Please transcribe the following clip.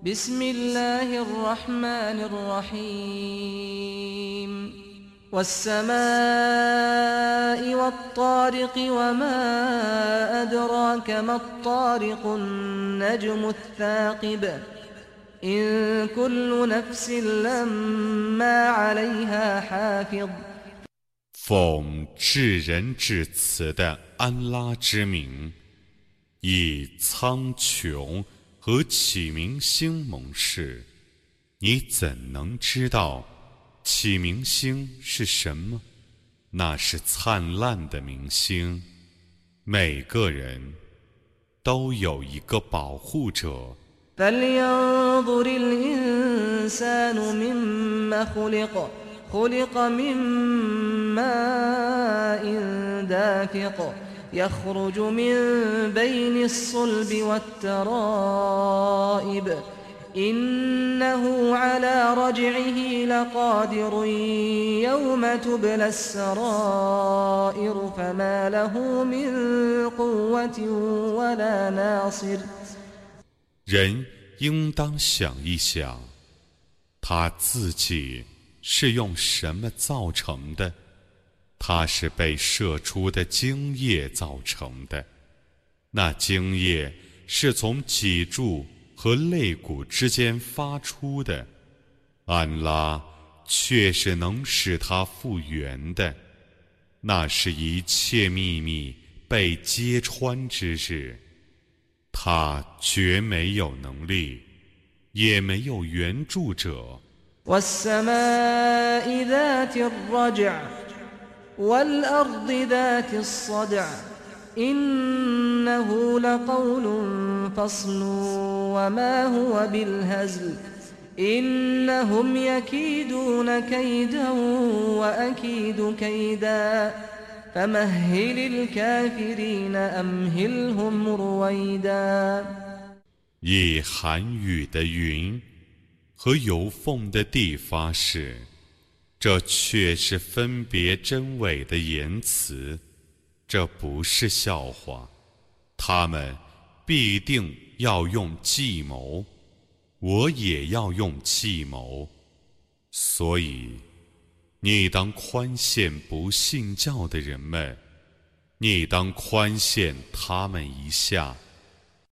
بسم الله الرحمن الرحيم والسماء والطارق وما أدراك ما الطارق النجم الثاقب إن كل نفس لما عليها حافظ 奉至仁至慈的安拉之名，以苍穹 和启明星盟誓，你怎能知道启明星是什么？那是灿烂的明星，每个人都有一个保护者。فلينظر الإنسان مما خلق خلق من ماء دافق يخرج من بين الصلب والترائب إنه على رجعه لقادر يوم تبلى السرائر فما له من قوة ولا ناصر 人应当想一想，他自己是用什么造成的？ 他是被射出的精液造成的。那精液是从脊柱和肋骨之间发出的。安拉却是能使它复原的。那是一切秘密被揭穿之日。他绝没有能力，也没有援助者。والسماء ذات الرجع والأرض ذات الصدع إنه لقول فصل وما هو بالهزل إنهم يكيدون كيدا وأكيد كيدا 以寒雨的云和有缝的地发誓， 这却是分别真伪的言辞，这不是笑话。他们必定要用计谋，我也要用计谋，所以。你当宽限不信教的人们，你当宽限他们一下。